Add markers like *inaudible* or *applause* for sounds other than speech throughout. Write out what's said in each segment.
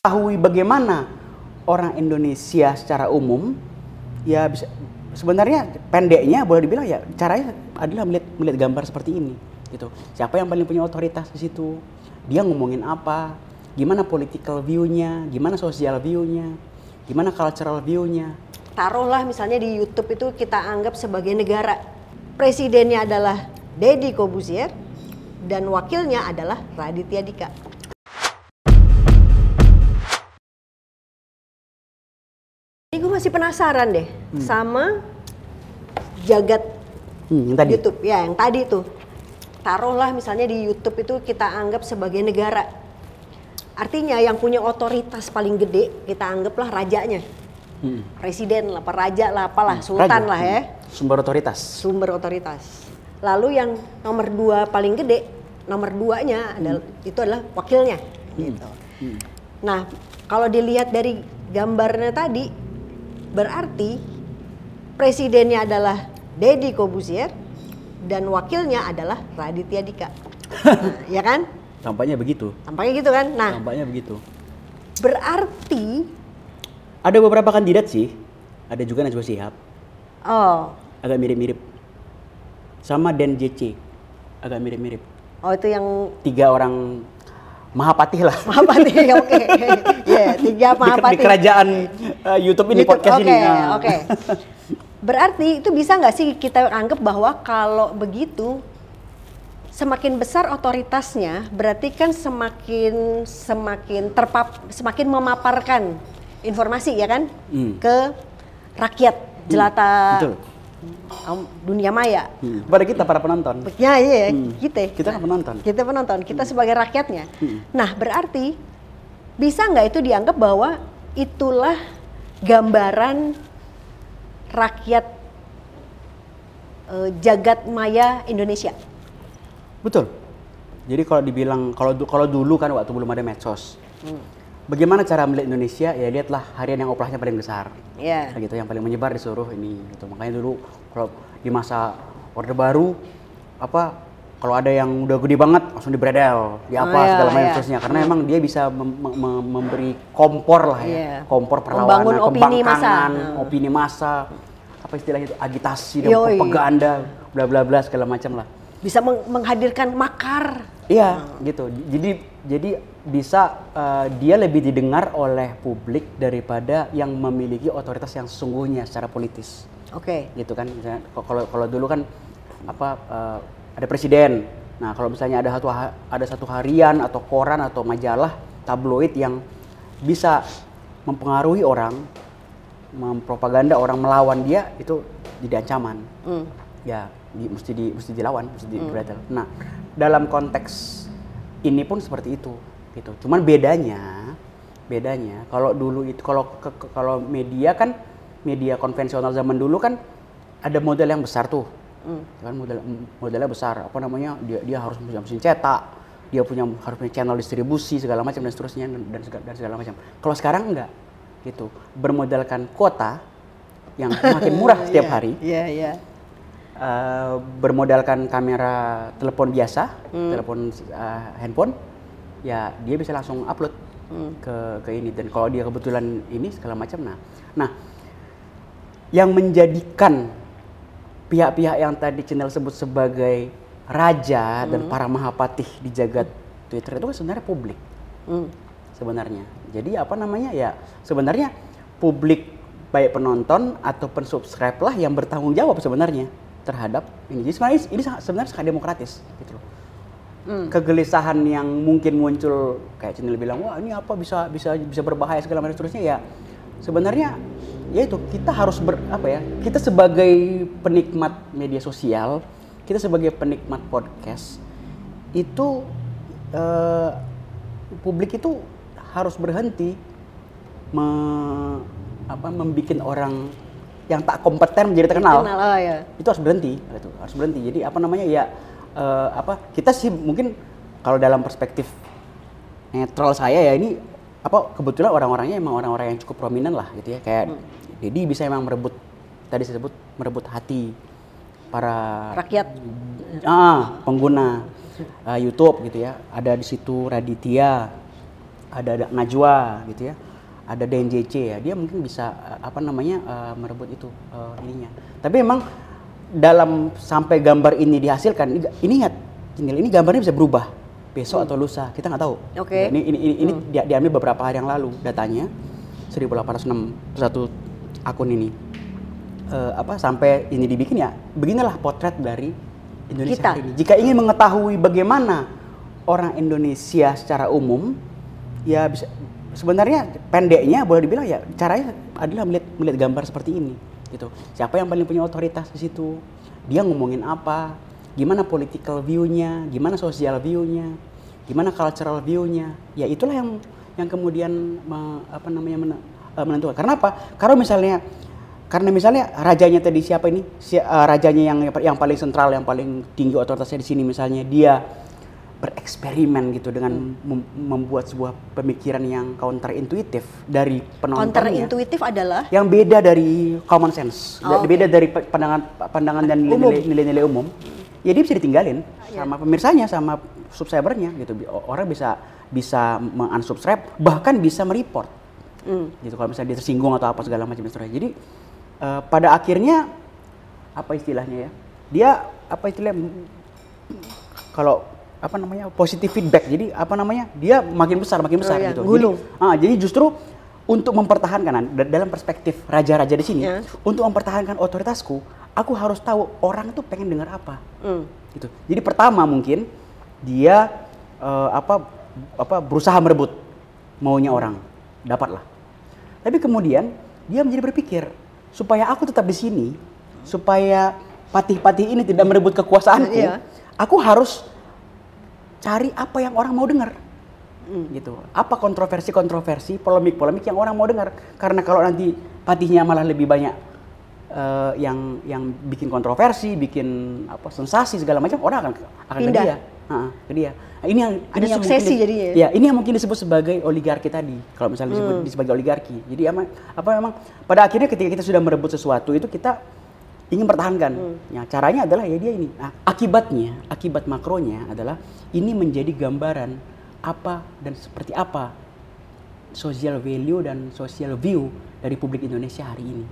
mengetahui bagaimana orang Indonesia secara umum ya bisa sebenarnya pendeknya boleh dibilang ya caranya adalah melihat melihat gambar seperti ini gitu. Siapa yang paling punya otoritas di situ? Dia ngomongin apa? Gimana political view-nya? Gimana social view-nya? Gimana cultural view-nya? Taruhlah misalnya di YouTube itu kita anggap sebagai negara. Presidennya adalah Deddy Kobusier dan wakilnya adalah Raditya Dika. Masih penasaran deh sama jagat hmm, yang tadi YouTube ya yang tadi tuh. Taruhlah misalnya di YouTube itu kita anggap sebagai negara. Artinya yang punya otoritas paling gede kita anggaplah rajanya. Hmm. Presiden lah, raja lah, apalah, sultan Raja. lah ya, sumber otoritas sumber otoritas. Lalu yang nomor dua paling gede, nomor duanya adalah itu adalah wakilnya. Gitu. Nah, kalau dilihat dari gambarnya tadi, berarti presidennya adalah Deddy Kobusier dan wakilnya adalah Raditya Dika. Nah, *laughs* ya kan? tampaknya begitu. Tampaknya gitu kan? Nah, tampaknya begitu. berarti ada beberapa kandidat sih. Ada juga Najwa Shihab. Oh, agak mirip-mirip. Sama Den JC agak mirip-mirip. Oh itu yang tiga orang Mahapati lah Mahapati, *laughs* oke. Ya, tiga di, Mahapati. di kerajaan uh, YouTube ini YouTube, podcast oke, ini Nah. Oke, Berarti itu bisa nggak sih kita anggap bahwa kalau begitu semakin besar otoritasnya, berarti kan semakin semakin terpap, semakin memaparkan informasi ya kan Hmm. ke rakyat jelata betul. Dunia maya. Hmm. Pada kita para penonton. Ya iya, Hmm. kita. Kita kan penonton. Kita penonton, kita sebagai rakyatnya. Hmm. Nah, berarti bisa nggak itu dianggap bahwa itulah gambaran rakyat eh, jagat maya Indonesia? Betul. Jadi kalau dibilang kalau kalau dulu kan waktu belum ada medsos. Hmm. Bagaimana cara melihat Indonesia? Ya lihatlah harian yang operasinya paling besar. Kayak gitu yang paling menyebar di seluruh ini gitu. Makanya dulu kalau di masa Orde Baru apa kalau ada yang udah gede banget langsung dibredel, di apa Oh, iya, segala macam iya. seterusnya. Karena emang dia bisa mem- mem- mem- memberi kompor lah ya, Iya. kompor Membangun perlawanan, opini pembangkangan, Hmm. opini massa, apa istilahnya itu agitasi dan propaganda, bla bla bla segala macam lah. Bisa meng- menghadirkan makar. Iya, gitu. Jadi jadi bisa eh, dia lebih didengar oleh publik daripada yang memiliki otoritas yang sesungguhnya secara politis. Oke. Gitu kan. Kalau kalau dulu kan apa eh, ada presiden. Nah, kalau misalnya ada satu ada satu harian atau koran atau majalah tabloid yang bisa mempengaruhi orang, mempropaganda orang melawan dia itu jadi ancaman Hmm. ya di, mesti di mesti dilawan mesti di dibredel. Nah dalam konteks ini pun seperti itu gitu. Cuman bedanya bedanya kalau dulu itu kalau kalau media kan media konvensional zaman dulu kan ada model yang besar tuh Hmm. kan model modelnya besar apa namanya dia dia harus punya mesin cetak dia punya harus punya channel distribusi segala macam dan seterusnya dan dan segala, dan segala macam kalau sekarang enggak gitu bermodalkan kuota yang makin murah *laughs* setiap Iya, hari Iya, iya. eh, bermodalkan kamera telepon biasa, Hmm. telepon eh, handphone, ya dia bisa langsung upload Hmm. ke ke ini dan kalau dia kebetulan ini segala macam nah. Nah, yang menjadikan pihak-pihak yang tadi channel sebut sebagai raja dan Hmm. para mahapatih di jagat Twitter itu kan sebenarnya publik Hmm. sebenarnya. Jadi apa namanya ya sebenarnya publik baik penonton atau pensubscribe lah yang bertanggung jawab sebenarnya terhadap ini. Jadi sebenarnya ini sangat- sebenarnya sangat demokratis gitu loh. Hmm. Kegelisahan yang mungkin muncul kayak channel bilang wah ini apa bisa bisa bisa berbahaya segala macam seterusnya ya sebenarnya ya itu kita harus ber apa ya kita sebagai penikmat media sosial kita sebagai penikmat podcast itu eh, publik itu harus berhenti me, apa membikin orang yang tak kompeten menjadi terkenal Kenal, oh ya. itu harus berhenti itu harus berhenti jadi apa namanya ya eh, apa kita sih mungkin kalau dalam perspektif netral saya ya ini apa kebetulan orang-orangnya emang orang-orang yang cukup prominent lah gitu ya. Kayak jadi bisa emang merebut tadi saya sebut merebut hati para Rakyat. ah pengguna eh, YouTube gitu ya. Ada di situ Raditya ada, ada Najwa gitu ya, ada DNJC ya, dia mungkin bisa eh, apa namanya eh, merebut itu eh, ininya. Tapi memang dalam sampai gambar ini dihasilkan, ini, ingat, ini gambarnya bisa berubah besok atau lusa, kita nggak tahu. Oke. Ini ini ini, ini dia- diambil beberapa hari yang lalu datanya 1806 satu akun ini. Eh, apa sampai ini dibikin ya beginilah potret dari Indonesia Kita. hari ini. Jika ingin mengetahui bagaimana orang Indonesia secara umum, ya bisa sebenarnya pendeknya boleh dibilang ya caranya adalah melihat melihat gambar seperti ini, gitu. Siapa yang paling punya otoritas di situ? Dia ngomongin apa? Gimana political view-nya? Gimana social view-nya? Gimana cultural view-nya? Ya itulah yang yang kemudian apa namanya eh, menentukan. Karena apa? Kalau misalnya karena misalnya rajanya tadi siapa ini? Si, eh, rajanya yang yang paling sentral, yang paling tinggi otoritasnya di sini misalnya dia bereksperimen gitu dengan mem- membuat sebuah pemikiran yang counter intuitif dari penontonnya. Counter intuitif adalah Yang beda dari common sense, Oh, da- beda dari pandangan pandangan dan nilai-nilai umum. Ya dia bisa ditinggalin sama pemirsanya, sama subscribernya gitu. Orang bisa bisa unsubscribe, bahkan bisa mereport Hmm. gitu kalau misalnya dia tersinggung atau apa segala macam seterusnya. Jadi eh, pada akhirnya apa istilahnya ya? Dia apa istilahnya kalau apa namanya positif feedback. Jadi apa namanya? Dia makin besar makin besar Oh, iya, gitu. gulung. Jadi, ah, jadi justru untuk mempertahankan nah, da- dalam perspektif raja-raja di sini, Ya. untuk mempertahankan otoritasku, aku harus tahu orang tuh pengen dengar apa Hmm. gitu. Jadi pertama mungkin dia eh, apa apa berusaha merebut maunya orang, dapatlah. Tapi kemudian dia menjadi berpikir supaya aku tetap di sini, supaya patih-patih ini tidak merebut kekuasaanku, Iya. aku harus cari apa yang orang mau dengar. Gitu. Apa kontroversi-kontroversi, polemik-polemik yang orang mau dengar. Karena kalau nanti patihnya malah lebih banyak eh, yang yang bikin kontroversi, bikin apa sensasi segala macam, orang akan akan ke Pindah. dia. Ha, ke dia. Nah, ini yang Ada ini yang suksesi mungkin di- jadinya ya? Ya, ini yang mungkin disebut sebagai oligarki tadi. Kalau misalnya disebut Hmm. sebagai oligarki. Jadi apa apa memang pada akhirnya ketika kita sudah merebut sesuatu itu kita ingin pertahankan. Hmm. Ya, caranya adalah ya dia ini. Nah, akibatnya, akibat makronya adalah ini menjadi gambaran apa dan seperti apa social value dan social view dari publik Indonesia hari ini.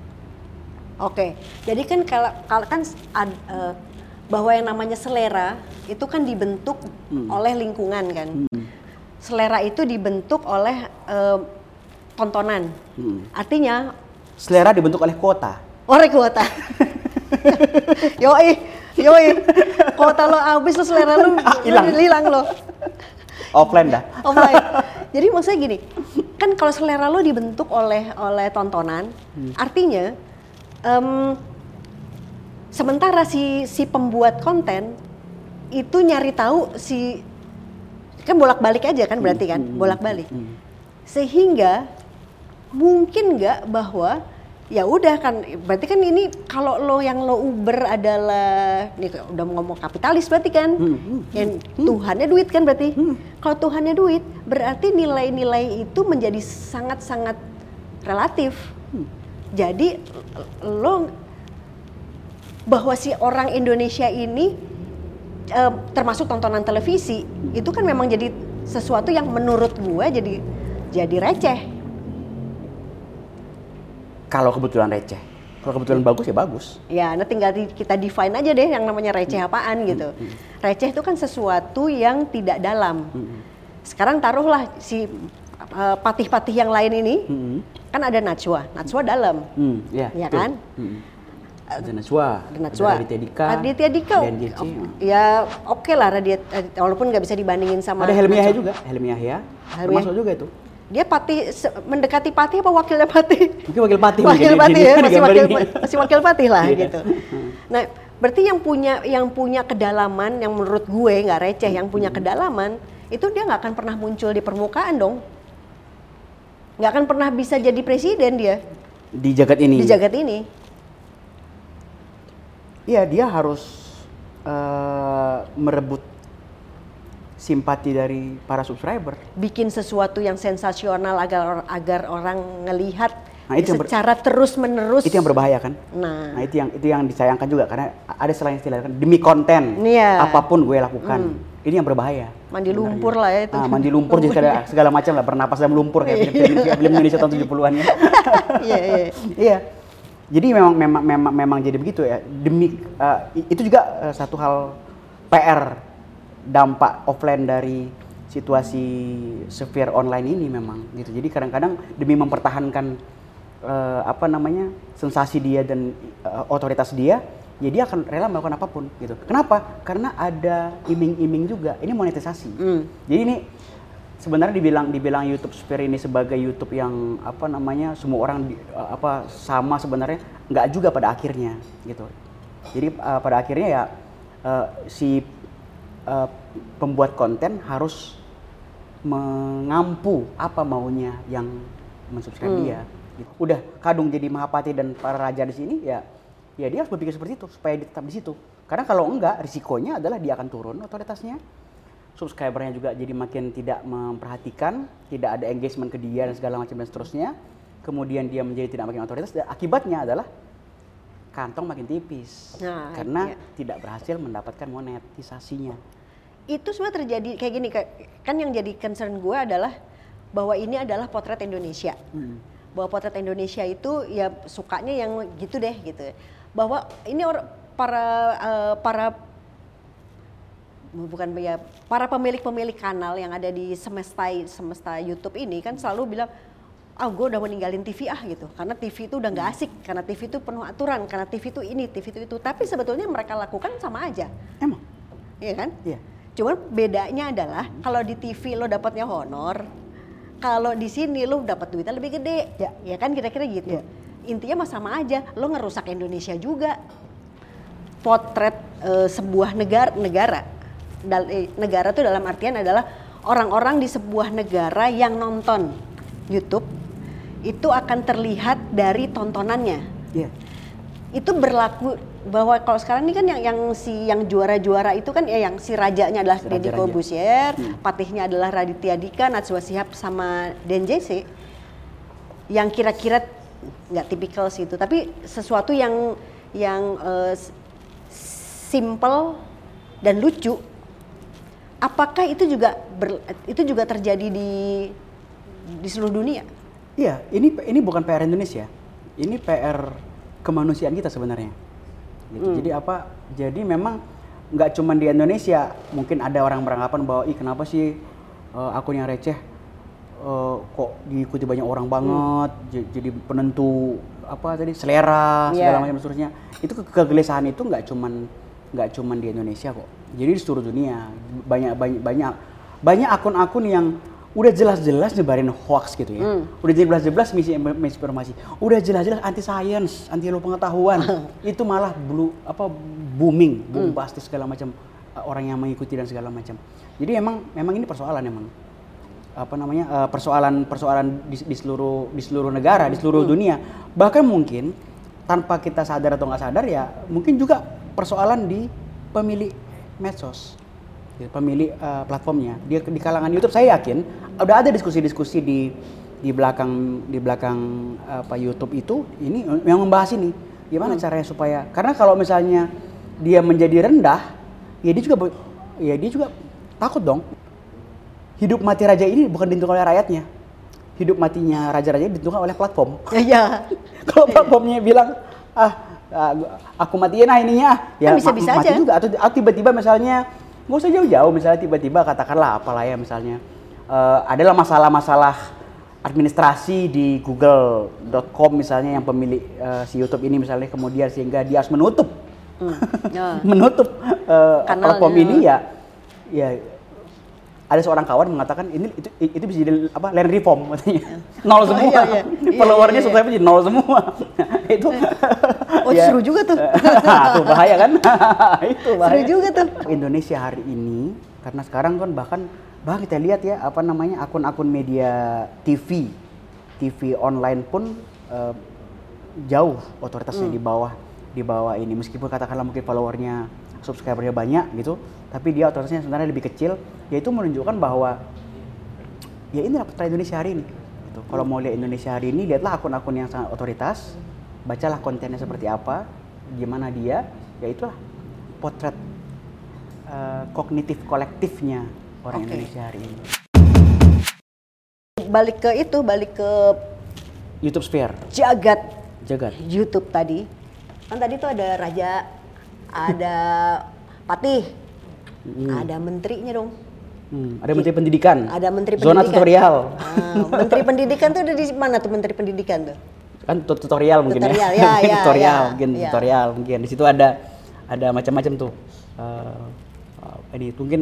Oke, jadi kan kalau kalau kan ad- eh, bahwa yang namanya selera itu kan dibentuk Hmm. oleh lingkungan kan. Selera itu dibentuk oleh eh, tontonan. Hmm. Artinya Selera dibentuk oleh kuota. orang kuota. *laughs* *laughs* yoi, yoi. Kuota lo habis lo selera lo Hilang. hilang lo. Offline dah. Offline. *laughs* Jadi maksudnya gini, kan kalau selera lo dibentuk oleh oleh tontonan, artinya em, sementara si si pembuat konten itu nyari tahu si kan bolak-balik aja kan berarti kan, bolak-balik. Sehingga mungkin nggak bahwa ya udah kan berarti kan ini kalau lo yang lo uber adalah nih udah ngomong kapitalis berarti kan? Yang Tuhannya duit kan berarti? Kalau Tuhannya duit berarti nilai-nilai itu menjadi sangat-sangat relatif. Jadi lo bahwa si orang Indonesia ini eh, termasuk tontonan televisi itu kan memang jadi sesuatu yang menurut gua jadi jadi receh Kalau kebetulan receh. Kalau kebetulan bagus ya bagus. Ya, nah tinggal di- kita define aja deh yang namanya receh apaan gitu. Receh itu kan sesuatu yang tidak dalam. Sekarang taruhlah si uh, patih-patih yang lain ini, Hmm. kan ada Najwa, Najwa dalam. Hmm, ya, Iya betul. kan? Hmm. Ada Najwa, Ada Najwa. ada Raditya Dika, Raditya Dika, oh, ya oke lah Radit, walaupun nggak bisa dibandingin sama Ada Helmi Yahya juga, Helmi Yahya, termasuk juga itu. Dia patih se- mendekati patih apa wakilnya patih? Mungkin wakil patih wakil mungkin patih di- ya, di *laughs* masih wakil, ini. masih wakil patih lah Iya. gitu. Nah, berarti yang punya yang punya kedalaman yang menurut gue nggak receh, yang punya kedalaman itu dia nggak akan pernah muncul di permukaan dong. Nggak akan pernah bisa jadi presiden dia Di jagat ini. di jagat ini. Iya, dia harus eh, merebut simpati dari para subscriber. Bikin sesuatu yang sensasional agar agar orang ngelihat Nah, itu ber- secara terus menerus. Itu yang berbahaya kan? Nah. Nah, itu yang itu yang disayangkan juga karena ada selain istilah kan demi konten Iya. apa pun gue lakukan. ini yang berbahaya. Mandi lumpur lah ya itu. Ah, mandi lumpur jadi segala, segala macam lah, bernapas dalam lumpur kayak film, film, film Indonesia tahun 70-an ya. *laughs* Iya, iya. Iya. Jadi memang memang memang memang jadi begitu ya. Demi uh, itu juga uh, satu hal PR dampak offline dari situasi sphere online ini memang gitu. Jadi kadang-kadang demi mempertahankan uh, apa namanya sensasi dia dan uh, otoritas dia, ya dia akan rela melakukan apa pun gitu. Kenapa? Karena ada iming-iming juga. Ini monetisasi. Hmm. Jadi ini sebenarnya dibilang dibilang YouTube Sphere ini sebagai YouTube yang apa namanya semua orang di, uh, apa sama sebenarnya nggak juga pada akhirnya gitu. Jadi uh, pada akhirnya ya uh, si uh, pembuat konten harus mengampu apa maunya yang mensubscribe Hmm. dia. Gitu. Udah kadung jadi Mahapati dan para raja di sini ya ya dia harus berpikir seperti itu supaya dia tetap di situ. Karena kalau enggak risikonya adalah dia akan turun otoritasnya subscribernya juga jadi makin tidak memperhatikan, tidak ada engagement ke dia dan segala macam dan seterusnya. Kemudian dia menjadi tidak makin otoritas dan akibatnya adalah kantong makin tipis Nah, karena iya. tidak berhasil mendapatkan monetisasinya. Itu semua terjadi kayak gini kan yang jadi concern gue adalah bahwa ini adalah potret Indonesia. Hmm. Bahwa potret Indonesia itu ya sukanya yang gitu deh gitu. Bahwa ini orang para eh, para bukan ya para pemilik-pemilik kanal yang ada di semesta semesta YouTube ini kan selalu bilang ah gue udah meninggalin TV ah gitu karena TV itu udah nggak asik karena TV itu penuh aturan karena TV itu ini TV itu itu tapi sebetulnya mereka lakukan sama aja Emang? Iya kan? Iya. Cuman bedanya adalah kalau di TV lo dapatnya honor, kalau di sini lo dapat duitnya lebih gede. Ya. Ya kan kira-kira gitu. Ya. Intinya mah sama aja, lo ngerusak Indonesia juga. Potret eh, sebuah negara negara Dal- eh, negara tuh dalam artian adalah orang-orang di sebuah negara yang nonton YouTube itu akan terlihat dari tontonannya Iya. itu berlaku bahwa kalau sekarang ini kan yang yang si yang juara-juara itu kan ya yang si rajanya adalah Si Deddy. Corbuzier, Hmm. patihnya adalah Raditya Dika, Najwa Shihab sama Den JC. Yang kira-kira nggak tipikal sih itu, tapi sesuatu yang yang s- simple dan lucu. Apakah itu juga ber- itu juga terjadi di di seluruh dunia? Iya, ini ini bukan PR Indonesia. Ini PR kemanusiaan kita sebenarnya. Gitu. Hmm. Jadi apa? Jadi memang nggak cuma di Indonesia, mungkin ada orang beranggapan bahwa ih kenapa sih eh, akun yang receh eh, kok diikuti banyak orang banget, j- jadi penentu apa tadi selera segala Iya. macam seterusnya. Itu ke- kegelisahan itu nggak cuman nggak cuman di Indonesia kok. Jadi di seluruh dunia banyak banyak banyak banyak akun-akun yang udah jelas-jelas nyebarin hoax gitu ya. Hmm. Udah jelas-jelas misi misinformasi. Udah jelas-jelas anti science, anti ilmu pengetahuan. *laughs* itu malah blue apa booming, bombastis segala macam uh, orang yang mengikuti dan segala macam. Jadi emang memang ini persoalan emang apa namanya uh, persoalan persoalan di, di seluruh di seluruh negara, di seluruh dunia. Bahkan mungkin tanpa kita sadar atau nggak sadar ya mungkin juga persoalan di pemilik medsos pemilik uh, platformnya. Dia di kalangan YouTube saya yakin udah ada diskusi-diskusi di di belakang di belakang apa YouTube itu ini yang membahas ini. Gimana caranya supaya karena kalau misalnya dia menjadi rendah ya dia juga ya dia juga takut dong. Hidup mati raja ini bukan ditentukan oleh rakyatnya. Hidup matinya raja-raja ditentukan oleh platform. *laughs* Ya, kalau platformnya bilang ah ah, aku matiin ah ininya ya. Kan bisa-bisa ma- mati aja. juga. Atau tiba-tiba misalnya nggak usah jauh-jauh misalnya tiba-tiba katakanlah apalah ya misalnya eh, adalah masalah-masalah administrasi di google.com misalnya yang pemilik eh, si YouTube ini misalnya kemudian sehingga dia harus menutup Hmm, ya. *laughs* menutup Kanalnya. platform ini ya ya ada seorang kawan mengatakan ini itu itu bisa jadi apa land reform. Katanya. *laughs* Nol semua. Iya, iya. *laughs* Iya, followernya iya, iya. subscribe jadi nol semua. *laughs* Itu. Oh, ya. seru juga tuh. tuh bahaya kan? Itu bahaya. Seru juga tuh. Indonesia hari ini karena sekarang kan bahkan bahkan kita lihat ya apa namanya akun-akun media TV TV online pun eh, jauh otoritasnya di bawah di bawah ini. Meskipun katakanlah mungkin followernya subscribernya banyak gitu tapi dia otoritasnya sebenarnya lebih kecil yaitu menunjukkan bahwa ya inilah peta Indonesia hari ini gitu. kalau mau lihat Indonesia hari ini lihatlah akun-akun yang sangat otoritas bacalah kontennya seperti apa gimana dia ya itulah potret eh, kognitif kolektifnya orang Oke. Indonesia hari ini. Balik ke itu, balik ke YouTube Sphere, jagat jagat. YouTube tadi. Kan tadi tuh ada raja, ada patih, ada menterinya dong. Hmm, ada Menteri Pendidikan. Ada menteri Zona pendidikan. tutorial. Ah, menteri pendidikan tuh ada di mana tuh menteri pendidikan tuh? Kan tut- tutorial mungkin Tutorial, ya. ya, *laughs* ya, tutorial, ya, mungkin ya. tutorial mungkin. Di situ ada ada macam-macam tuh. Eh, eh, ini mungkin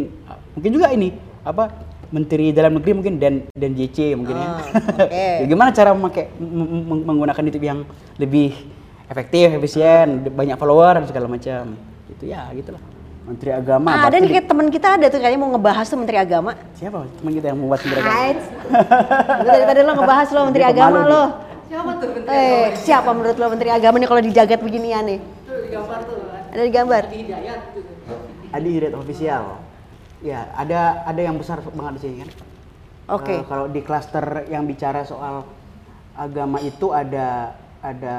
mungkin juga ini apa Menteri Dalam Negeri mungkin dan dan JC mungkin ya. Ah. *laughs* Ya, Gimana cara memakai menggunakan YouTube yang lebih efektif, efisien, banyak follower dan segala macam. Itu ya gitulah. Menteri Agama. Ah, ada nih di- teman kita ada tuh kayaknya mau ngebahas tuh menteri agama. siapa teman kita yang membuat Menteri Agama? Tadi tadi lo ngebahas lo menteri agama lo. Siapa tuh menteri Eh, siapa menurut lo menteri agama nih kalau dijagat beginian nih? Tuh di gambar tuh. Ada di gambar. Di Hidayat gitu. Adi Hidayat Official. Ya, ada ada yang besar banget di sini kan. Oke. Eh, kalau di klaster yang bicara soal agama itu ada ada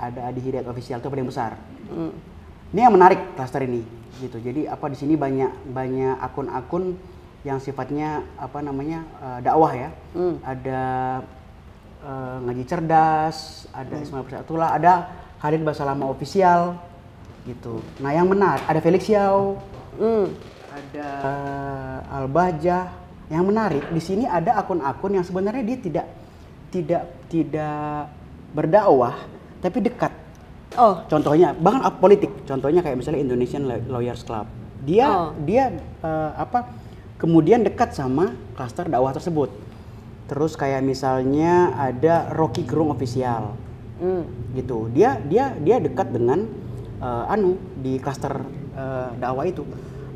ada Adi Hidayat Official itu paling besar. Hmm. Ini yang menarik klaster ini gitu. Jadi apa di sini banyak banyak akun-akun yang sifatnya apa namanya eh, dakwah ya. Hmm. Ada eh, ngaji cerdas, ada Hmm. Ismail Persatullah, ada Khalid Basalama official gitu. Nah, yang benar ada Felix Yao, Hmm. ada Al Bajah. Yang menarik di sini ada akun-akun yang sebenarnya dia tidak tidak tidak berdakwah tapi dekat Oh, Contohnya bahkan politik. Contohnya kayak misalnya Indonesian Lawyers Club. Dia Oh. dia eh, apa kemudian dekat sama klaster dakwah tersebut. Terus kayak misalnya ada Rocky Gerung official hmm. gitu. Dia dia dia dekat dengan eh, anu di klaster eh, dakwah itu.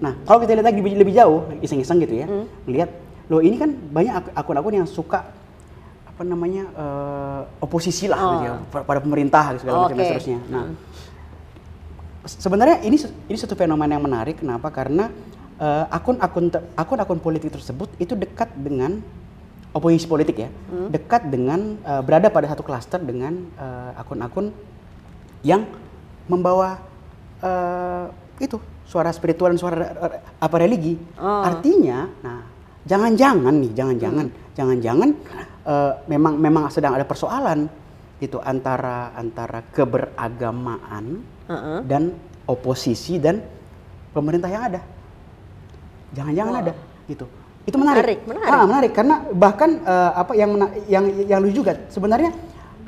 Nah, kalau kita lihat lagi lebih, lebih jauh, iseng-iseng gitu ya. Lihat loh ini kan banyak ak- akun-akun yang suka apa namanya eh, oposisi lah gitu ya, pa- pada pemerintah gitu, segala macam dan Oke. seterusnya. Nah, se- sebenarnya ini ini satu fenomena yang menarik kenapa? Karena eh, akun-akun te- akun-akun politik tersebut itu dekat dengan oposisi politik ya, dekat dengan eh, berada pada satu klaster dengan eh, akun-akun yang membawa eh, itu suara spiritual dan suara eh, apa religi. Oh. Artinya, nah jangan-jangan nih, jangan-jangan, jangan-jangan eh, memang memang sedang ada persoalan gitu antara antara keberagamaan Heeh. dan oposisi dan pemerintah yang ada. Jangan-jangan ada gitu. Itu menarik. Menarik, menarik. Ah, menarik karena bahkan eh, apa yang yang yang lucu juga sebenarnya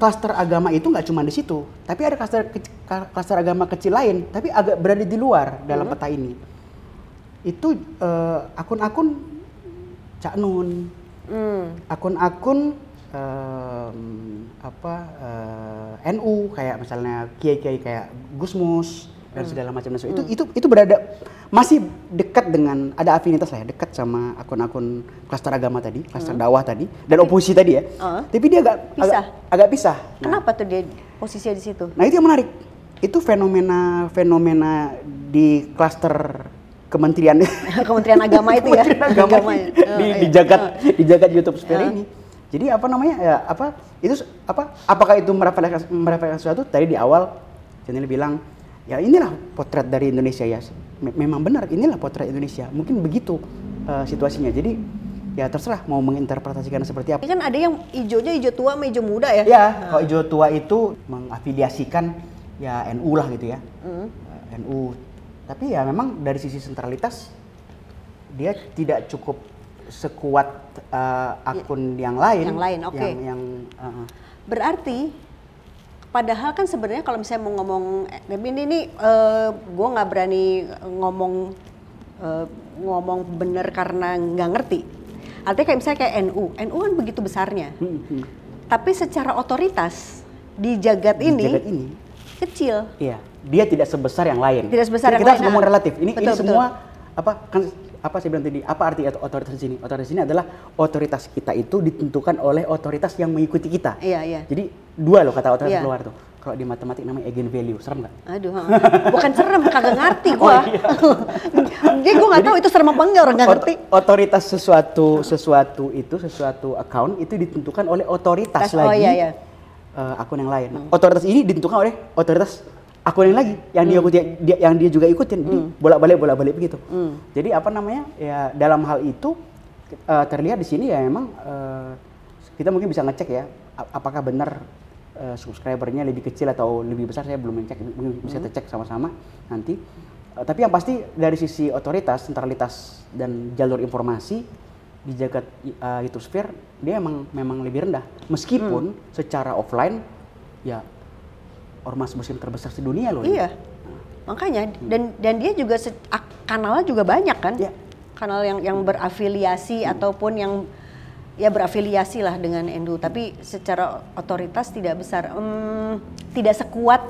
klaster agama itu nggak cuma di situ, tapi ada klaster klaster agama kecil lain, tapi agak berada di luar dalam Hmm. peta ini. Itu eh, akun-akun Cak Nun, Hmm. akun-akun em, apa eh, NU kayak misalnya kiai-kiai kayak Gusmus dan Hmm. segala macam dan sebagainya. itu itu itu berada masih dekat dengan ada afinitas lah ya dekat sama akun-akun klaster agama tadi klaster dakwah tadi dan oposisi tadi ya Uh. tapi dia agak Hmm. Pisah. agak, agak pisah Nah, Kenapa tuh dia posisinya di situ? Nah itu yang menarik. Itu fenomena fenomena di klaster kementerian *laughs* Kementerian Agama itu ya. Kementerian agama Agama di, ya. di, Oh, di iya. jagat di jagat YouTube Sphere Ah. ini. Jadi apa namanya ya apa itu apa apakah itu merefleksikan merefleksikan sesuatu? Tadi di awal channel bilang ya inilah potret dari Indonesia ya. Me- memang benar inilah potret Indonesia. Mungkin begitu eh, situasinya. Jadi ya terserah mau menginterpretasikan seperti apa. Ini kan ada yang hijaunya hijau tua sama hijau muda ya. Ya, kalau hijau tua itu mengafiliasikan ya NU lah gitu ya. Eh, NU. Tapi ya memang dari sisi sentralitas dia tidak cukup sekuat eh, akun yang lain. Yang lain, oke. Yang, yang, eh, Berarti padahal kan sebenarnya kalau misalnya mau ngomong tapi ini nih gue nggak berani ngomong eh, ngomong bener karena nggak ngerti. Artinya kayak misalnya kayak NU, NU kan begitu besarnya. hmm, hmm. Tapi secara otoritas di jagat Di ini jagat ini, kecil. iya, dia tidak sebesar yang lain. Tidak sebesar Jadi yang kita lain, harus ngomong ah. relatif. Ini Betul, ini betul. semua apa kan apa saya bilang tadi? Apa arti otor- otoritas di sini? Otoritas di sini adalah otoritas kita itu ditentukan oleh otoritas yang mengikuti kita. Iya iya. Jadi dua loh kata otoritas Iya. keluar tuh. Kalau di matematik namanya eigenvalue, serem nggak? Aduh, bukan serem, kagak ngerti Oh, gua. iya. *laughs* Jadi gua nggak tahu itu serem apa enggak orang nggak ngerti. Otoritas sesuatu sesuatu itu sesuatu account itu ditentukan oleh otoritas Tas- oh, lagi iya, iya. Eh, akun yang lain. Otoritas ini ditentukan oleh otoritas akun yang lagi yang dia ikuti dia, yang dia juga ikutin Jadi bolak-balik bolak-balik begitu. Hmm. Jadi apa namanya? Ya dalam hal itu eh, terlihat di sini ya memang eh, kita mungkin bisa ngecek ya ap- apakah benar eh, subscribernya lebih kecil atau lebih besar saya belum ngecek mungkin bisa kita cek sama-sama nanti. Eh, tapi yang pasti dari sisi otoritas, sentralitas dan jalur informasi di jagat uh, YouTube Sphere dia emang memang lebih rendah meskipun secara offline ya ormas muslim terbesar sedunia loh ini. Iya. Makanya dan dan dia juga se- kanalnya juga banyak kan? Iya. Kanal yang yang berafiliasi ataupun yang ya berafiliasi lah dengan NU tapi secara otoritas tidak besar. Hmm, tidak sekuat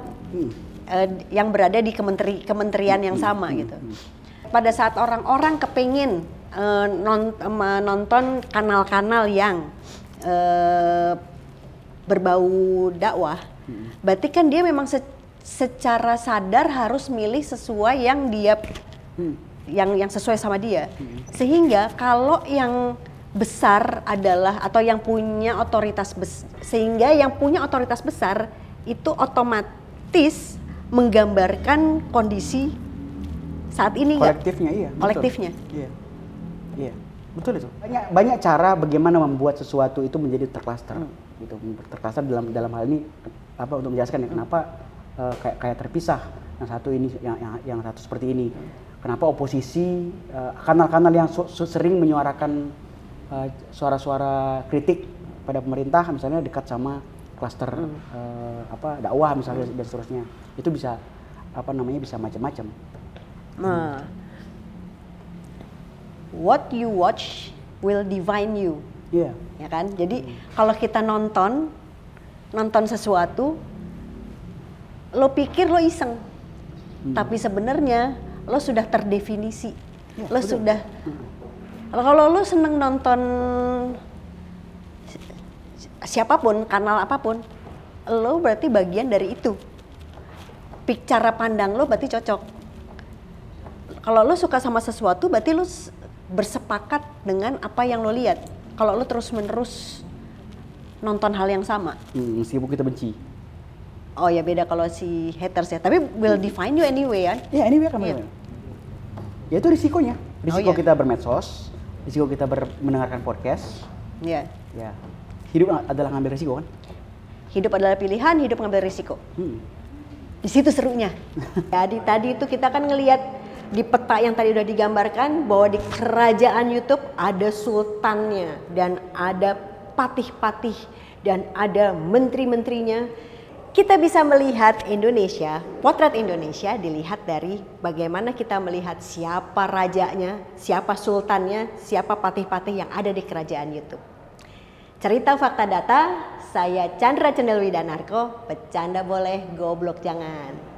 eh, yang berada di kementeri kementerian yang sama gitu. Pada saat orang-orang kepingin eh, non- menonton kanal-kanal yang eh, berbau dakwah, berarti kan dia memang se- secara sadar harus milih sesuai yang dia yang yang sesuai sama dia. Sehingga kalau yang besar adalah atau yang punya otoritas bes, sehingga yang punya otoritas besar itu otomatis menggambarkan kondisi saat ini kolektifnya iya betul. Kolektifnya. iya iya. Betul itu. Banyak banyak cara bagaimana membuat sesuatu itu menjadi tercluster gitu. Tercluster dalam dalam hal ini apa untuk menjelaskan ya kenapa eh, kayak kayak terpisah yang satu ini yang yang, yang satu seperti ini. Kenapa oposisi eh, kanal-kanal yang su- su- sering menyuarakan eh, suara-suara kritik pada pemerintah misalnya dekat sama klaster eh, apa dakwah misalnya dan seterusnya itu bisa apa namanya bisa macam-macam. Nah, what you watch will define you, iya ya kan? Jadi kalau kita nonton, nonton sesuatu, lo pikir lo iseng, tapi sebenarnya lo sudah terdefinisi, Iya, lo betul. sudah. Kalau lo seneng nonton si- siapa pun, kanal apa pun, lo berarti bagian dari itu. Pik cara pandang lo berarti cocok kalau lo suka sama sesuatu berarti lo bersepakat dengan apa yang lo lihat kalau lo terus menerus nonton hal yang sama Hmm, meskipun kita benci. oh ya beda kalau si haters ya tapi will define you anyway kan Ya ini biar Iya. Ya itu risikonya. Risiko iya. kita bermedsos, risiko kita ber- mendengarkan podcast. ya Ya, hidup adalah ngambil risiko kan. hidup adalah pilihan hidup ngambil risiko Hmm. di situ serunya *laughs* jadi tadi itu kita kan ngelihat di peta yang tadi udah digambarkan bahwa di kerajaan YouTube ada sultannya dan ada patih-patih dan ada menteri-menterinya. Kita bisa melihat Indonesia, potret Indonesia dilihat dari bagaimana kita melihat siapa rajanya, siapa sultannya, siapa patih-patih yang ada di kerajaan YouTube. Cerita fakta data, saya Chandra Cendelwi Danarko, bercanda boleh, goblok jangan.